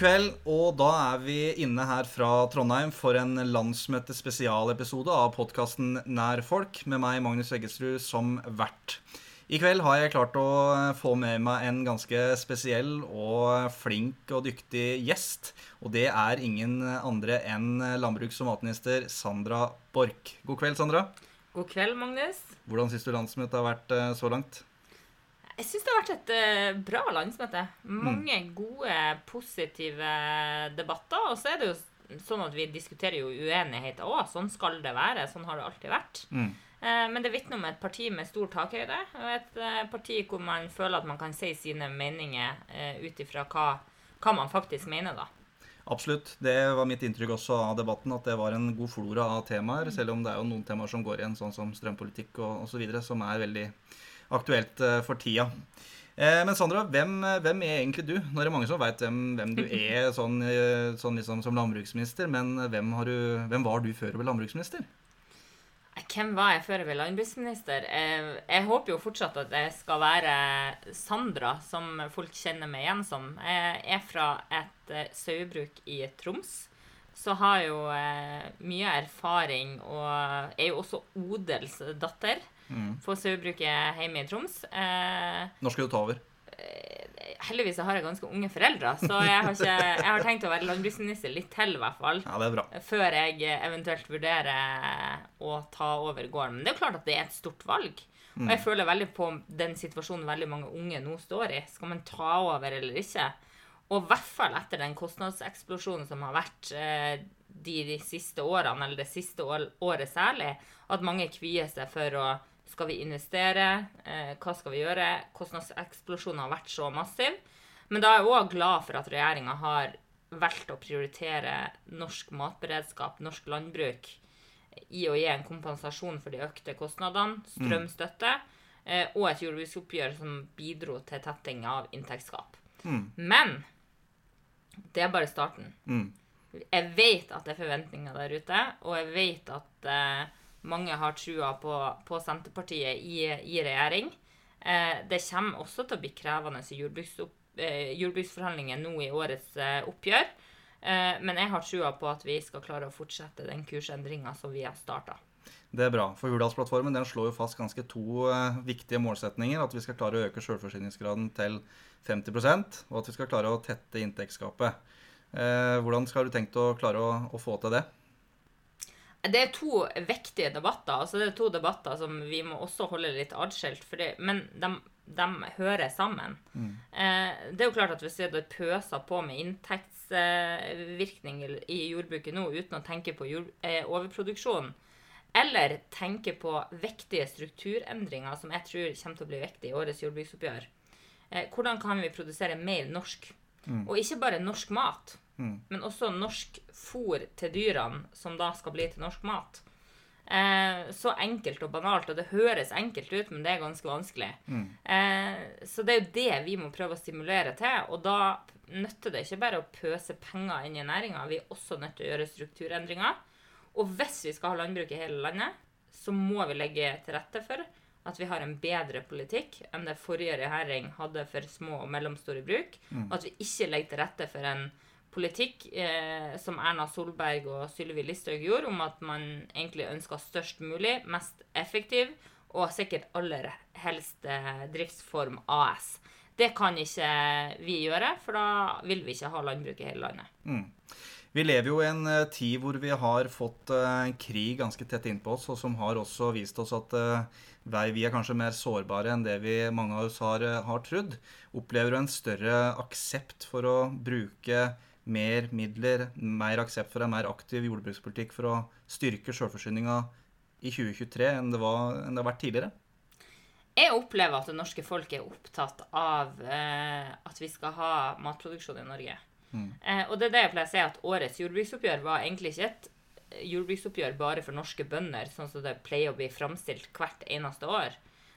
Kveld, og da er vi inne her fra Trondheim for en landsmøtespesialepisode av podkasten Nær folk, med meg, Magnus Eggesrud, som vert. I kveld har jeg klart å få med meg en ganske spesiell og flink og dyktig gjest. Og det er ingen andre enn landbruks- og matminister Sandra Borch. God kveld, Sandra. God kveld, Magnus. Hvordan syns du landsmøtet har vært eh, så langt? Jeg syns det har vært et uh, bra landsmøte. Mange mm. gode, positive debatter. Og så er det jo sånn at vi diskuterer jo uenigheter òg. Sånn skal det være. Sånn har det alltid vært. Mm. Uh, men det vitner om et parti med stor takhøyde. Og et uh, parti hvor man føler at man kan si sine meninger ut ifra hva, hva man faktisk mener, da. Absolutt. Det var mitt inntrykk også av debatten, at det var en god flora av temaer. Mm. Selv om det er jo noen temaer som går igjen, sånn som strømpolitikk og osv., som er veldig aktuelt uh, for tida. Eh, men Sandra, hvem, hvem, er egentlig du? Nå er det mange som veit hvem, hvem, du er sånn, eh, sånn liksom, som landbruksminister, men hvem, du, hvem, var du før du ble landbruksminister? Hvem var jeg før jeg ble landbruksminister? Jeg, jeg, håper jo fortsatt at jeg skal være Sandra, som folk kjenner meg igjen som. Jeg er fra et sauebruk i Troms. Så har jo uh, mye erfaring og er jo også odelsdatter mm. for sauebruket hjemme i Troms. Eh, Når skal du ta over? heldigvis har jeg ganske unge foreldre, så jeg har, ikke, jeg har tenkt å være landbruksminister litt til, i hvert fall. Ja, det er bra. Før jeg eventuelt vurderer å ta over gården. Men det er jo klart at det er et stort valg. Og jeg mm. føler veldig på den situasjonen veldig mange unge nå står i. Skal man ta over eller ikke? Og i hvert fall etter den kostnadseksplosjonen som har vært eh, de, de, siste årene, eller det siste året særlig, at mange kvier seg for å skal vi investere? Eh, hva skal vi gjøre? Kostnadseksplosjonen har vært så massiv. Men da er jeg òg glad for at regjeringa har valgt å prioritere norsk matberedskap, norsk landbruk, i å gi en kompensasjon for de økte kostnadene, mm. strømstøtte, mm. og et jordbruksoppgjør som bidro til tetting av inntektsgap. Mm. Men det er bare starten. Mm. Jeg vet at det er forventninger der ute, og jeg vet at eh, mange har trua på, på Senterpartiet i, i regjering. Eh, det kommer også til å bli krevende eh, jordbruksforhandlinger nå i årets eh, oppgjør. Eh, men jeg har trua på at vi skal klare å fortsette den kursendringa som vi har starta. Det er bra. For Hurdalsplattformen den slår jo fast ganske to uh, viktige målsetninger. At vi skal klare å øke selvforsyningsgraden til 50% og at vi skal klare å tette inntektsgapet. Hvordan skal du tenkt å klare å, å få til det? Det er to viktige debatter. altså Det er to debatter som vi må også holde litt atskilt. Men de, de, hører sammen. Mm. Eh, det er jo klart at hvis vi hadde pøsa på med inntektsvirkning i jordbruket nå uten å tenke på jord, eh, overproduksjon, eller tenke på viktige strukturendringer som jeg tror kommer til å bli viktige i årets jordbruksoppgjør eh, Hvordan kan vi produsere mer norsk? Mm. Og ikke bare norsk mat. Mm. Men også norsk fôr til dyrene, som da skal bli til norsk mat. Eh, så enkelt og banalt, og det høres enkelt ut, men det er ganske vanskelig. Mm. Eh, så det er jo det vi må prøve å stimulere til, og da nytter det ikke bare å pøse penger inn i næringa, vi er også nødt til å gjøre strukturendringer. Og hvis vi skal ha landbruk i hele landet, så må vi legge til rette for at vi har en bedre politikk enn det forrige regjering hadde for små og mellomstore bruk. Mm. Og at vi ikke legger til rette for en politikk eh, som Erna Solberg og Sylvi Listhaug gjorde, om at man egentlig ønska størst mulig, mest effektiv og sikkert aller helst eh, driftsform AS. Det kan ikke vi gjøre, for da vil vi ikke ha landbruk i hele landet. Mm. Vi lever jo i en uh, tid hvor vi har fått en krig ganske tett innpå oss, og som har også vist oss at vi er kanskje mer sårbare enn det vi mange av oss har, har trodd. Opplever du en større aksept for å bruke mer midler, mer aksept for en mer aktiv jordbrukspolitikk for å styrke sjølforsyninga i 2023 enn det, var, enn det, har vært tidligere? Jeg opplever at det norske folk er opptatt av eh, at vi skal ha matproduksjon i Norge. Mm. Eh, og det er det jeg pleier å si, at årets jordbruksoppgjør var egentlig ikke et jordbruksoppgjør bare for norske bønder, sånn som det pleier å bli framstilt hvert eneste år.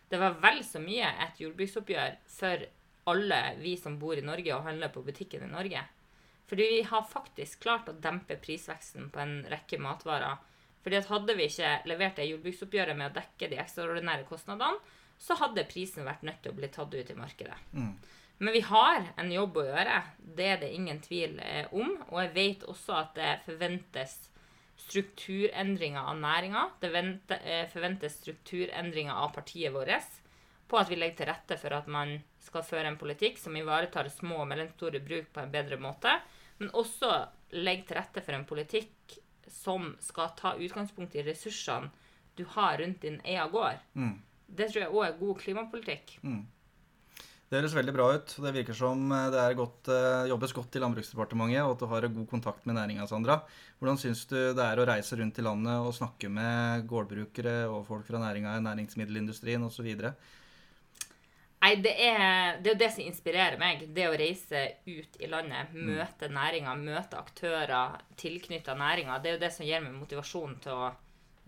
Det var vel så mye et jordbruksoppgjør for alle vi som bor i Norge og handler på butikken i Norge. Fordi vi har faktisk klart å dempe prisveksten på en rekke matvarer. Fordi at Hadde vi ikke levert det jordbruksoppgjøret med å dekke de ekstraordinære kostnadene, så hadde prisen vært nødt til å bli tatt ut i markedet. Mm. Men vi har en jobb å gjøre. Det er det ingen tvil eh, om. Og jeg vet også at det forventes strukturendringer av næringa. Det eh, forventes strukturendringer av partiet vårt. På at vi legger til rette for at man skal føre en politikk som ivaretar små og mellomstore bruk på en bedre måte. Men også legger til rette for en politikk som skal ta utgangspunkt i ressursene du har rundt din egen gård. Mm. Det tror jeg òg er god klimapolitikk. Det høres veldig bra ut. Det virker som eh, det godt, eh, jobbes godt i Landbruksdepartementet, og at du har god kontakt med næringa, Sandra. Hvordan syns du det er å reise rundt i landet og snakke med gårdbrukere og folk fra næringa, næringsmiddelindustrien osv.? Nei, det er, det er det som inspirerer meg. Det å reise ut i landet, møte næringa, møte aktører tilknytta næringa. Det er jo det som gir meg motivasjon til å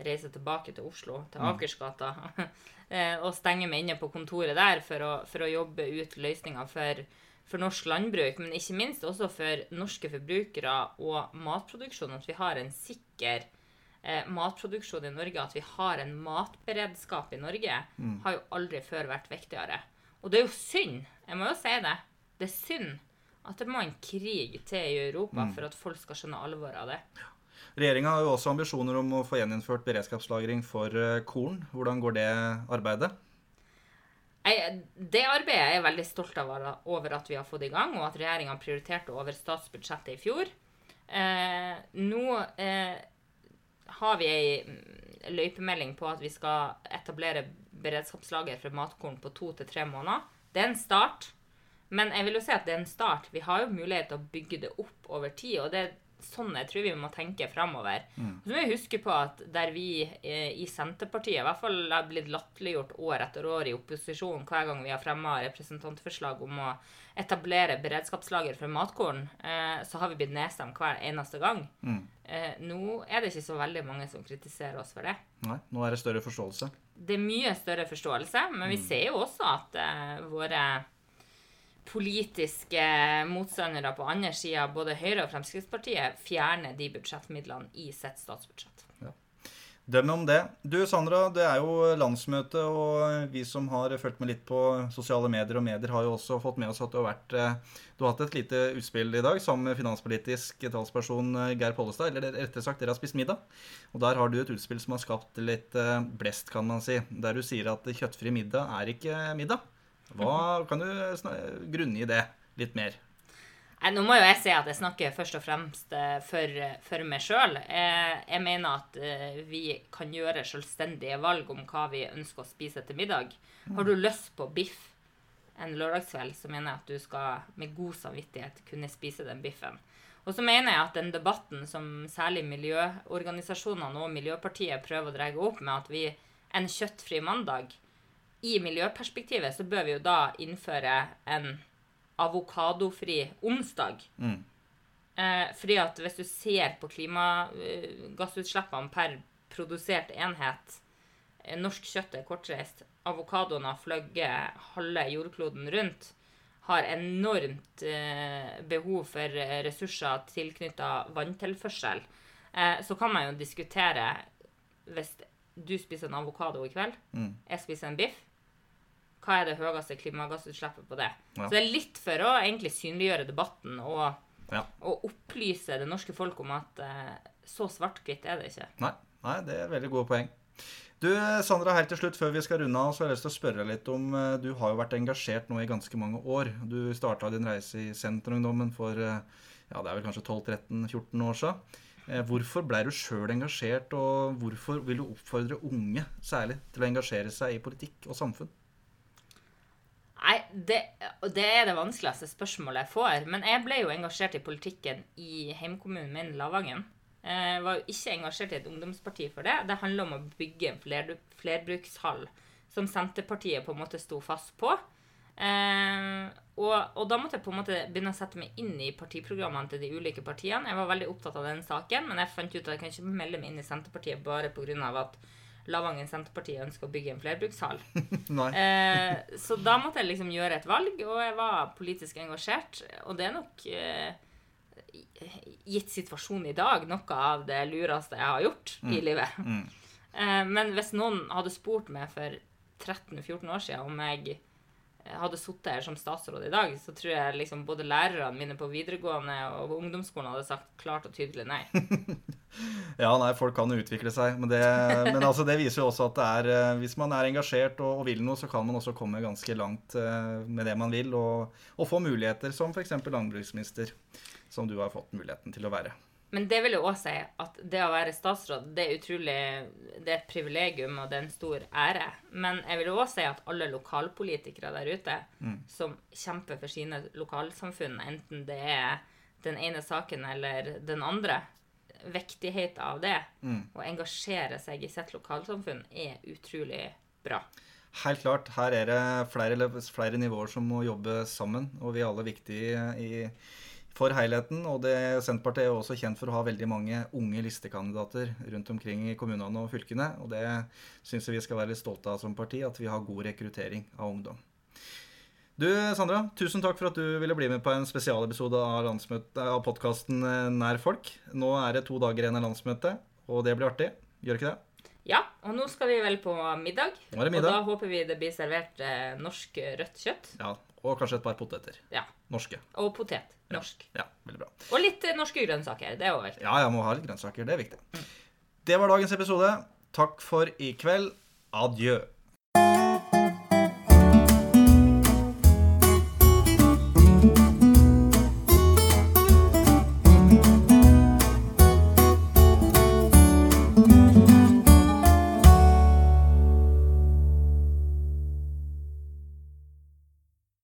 reise tilbake til Oslo, til Akersgata. eh, og stenge meg inne på kontoret der for å, for å jobbe ut løsninger for, for norsk landbruk. Men ikke minst også for norske forbrukere og matproduksjon. At vi har en sikker eh, matproduksjon i Norge, at vi har en matberedskap i Norge, har jo aldri før vært viktigere. Og det er jo synd, jeg må jo si det, det er synd at det må en krig til i Europa for at folk skal skjønne alvoret av det. Regjeringa har jo også ambisjoner om å få gjeninnført beredskapslagring for eh, korn. Hvordan går det arbeidet? Jeg, det arbeidet er jeg veldig stolt av over at vi har fått i gang, og at regjeringa prioriterte over statsbudsjettet i fjor. Eh, nå eh, har vi ei mm, løypemelding på at vi skal etablere beredskapslager for matkorn på to til tre måneder. Det er en start, men jeg vil jo si at det er en start. Vi har jo mulighet til å bygge det opp over tid, og det er sånn jeg tror vi må tenke framover. Så må vi huske på at der vi eh, i Senterpartiet i hvert fall har blitt latterliggjort år etter år i opposisjon hver gang vi har fremma representantforslag om å etablere beredskapslager for matkorn, eh, så har vi blitt nedstemt hver eneste gang. Mm. nå er det ikke så veldig mange som kritiserer oss for det. Nei, nå er det større forståelse. Det er mye større forståelse, men vi ser jo også at uh, våre politiske motstandere på andre sida, både Høyre og Fremskrittspartiet, fjerner de budsjettmidlene i sitt statsbudsjett. Døm om det. Du Sandra, det er jo landsmøte, og vi som har fulgt med litt på sosiale medier og medier, har jo også fått med oss at du har vært eh, Du har hatt et lite utspill i dag sammen med finanspolitisk talsperson eh, Geir Pollestad. Eller rettere sagt, dere har spist middag. Og der har du et utspill som har skapt litt eh, blest, kan man si. Der du sier at kjøttfri middag er ikke middag. Hva Kan du grunne grunngi det litt mer? Nå må jo jeg si at jeg snakker først og fremst eh, for, for meg sjøl. Jeg, jeg mener at eh, vi kan gjøre selvstendige valg om hva vi ønsker å spise til middag. Har du lyst på biff en lørdagskveld, så mener jeg at du skal med god samvittighet kunne spise den biffen. Og så mener jeg at den debatten som særlig miljøorganisasjonene og Miljøpartiet prøver å dra opp med at vi en kjøttfri mandag I miljøperspektivet så bør vi jo da innføre en avokadofri onsdag. Mm. Eh, fordi at hvis du ser på klimagassutslippene per produsert enhet eh, Norsk kjøtt er kortreist. Avokadoen har fløyet halve jordkloden rundt. Har enormt eh, behov for eh, ressurser tilknytta vanntilførsel. Eh, så kan man jo diskutere Hvis du spiser en avokado i kveld, Mm. jeg spiser en biff, hva er det høyeste klimagassutslippet på det? Ja. Så det er litt for å egentlig synliggjøre debatten og, Ja. og opplyse det norske folk om at eh, så svart-hvitt er det ikke. Nei, nei, det er veldig gode poeng. Du, Sandra, helt til slutt, før vi skal runde av, så har jeg lyst til å spørre deg litt om eh, Du har jo vært engasjert nå i ganske mange år. Du starta din reise i Senterungdommen for eh, ja, det er vel kanskje 12-13-14 år siden. Hvorfor ble du sjøl engasjert, og hvorfor vil du oppfordre unge særlig til å engasjere seg i politikk og samfunn? Nei, det, det er det vanskeligste spørsmålet jeg får. Men jeg ble jo engasjert i politikken i heimkommunen min, Lavangen. Jeg var jo ikke engasjert i et ungdomsparti for det. Det handler om å bygge en fler, flerbrukshall som Senterpartiet på en måte sto fast på. Eh, og, og da måtte jeg på en måte begynne å sette meg inn i partiprogrammene til de ulike partiene. Jeg var veldig opptatt av den saken, men jeg fant ut at jeg kan ikke melde meg inn i Senterpartiet bare pga. at Lavangen Senterparti ønsker å bygge en flerbrukshall. Eh, så da måtte jeg liksom gjøre et valg, og jeg var politisk engasjert. Og det er nok, eh, gitt situasjonen i dag, noe av det lureste jeg har gjort i livet. Mm. Eh, men hvis noen hadde spurt meg for 13-14 år siden om jeg hadde sittet her som statsråd i dag, så tror jeg liksom både lærerne mine på videregående og ungdomsskolen hadde sagt klart og tydelig nei. Ja, nei, folk kan jo utvikle seg, men, det, men altså, det viser jo også at det er eh, Hvis man er engasjert og, og vil noe, så kan man også komme ganske langt eh, med det man vil, og, og få muligheter som f.eks. landbruksminister, som du har fått muligheten til å være. Men det vil jo òg si at det å være statsråd, det er utrolig Det er et privilegium, og det er en stor ære. Men jeg vil òg si at alle lokalpolitikere der ute som kjemper for sine lokalsamfunn, enten det er den ene saken eller den andre, viktigheten av det, å engasjere seg i sitt lokalsamfunn, er utrolig bra. Helt klart. Her er det flere, flere nivåer som må jobbe sammen, og vi er alle viktige i, for helheten. Og det, Senterpartiet er også kjent for å ha veldig mange unge listekandidater rundt omkring i kommunene og fylkene. Og det syns jeg vi skal være litt stolte av som parti, at vi har god rekruttering av ungdom. Du, Sandra, tusen takk for at du ville bli med på en spesialepisode av, av podkasten Nær folk. Nå er det to dager igjen av landsmøtet, og det blir artig. Gjør ikke det? Ja, og nå skal vi vel på middag. Nå er det Og da håper vi det blir servert eh, norsk rødt kjøtt. Ja, Og kanskje et par poteter. Ja. Norske. Og potet. Norsk. Ja, veldig bra. Og litt eh, norske grønnsaker. Det er jo viktig. Ja, jeg må ha litt grønnsaker. Det er viktig. Det var dagens episode. Takk for i kveld. Adjø.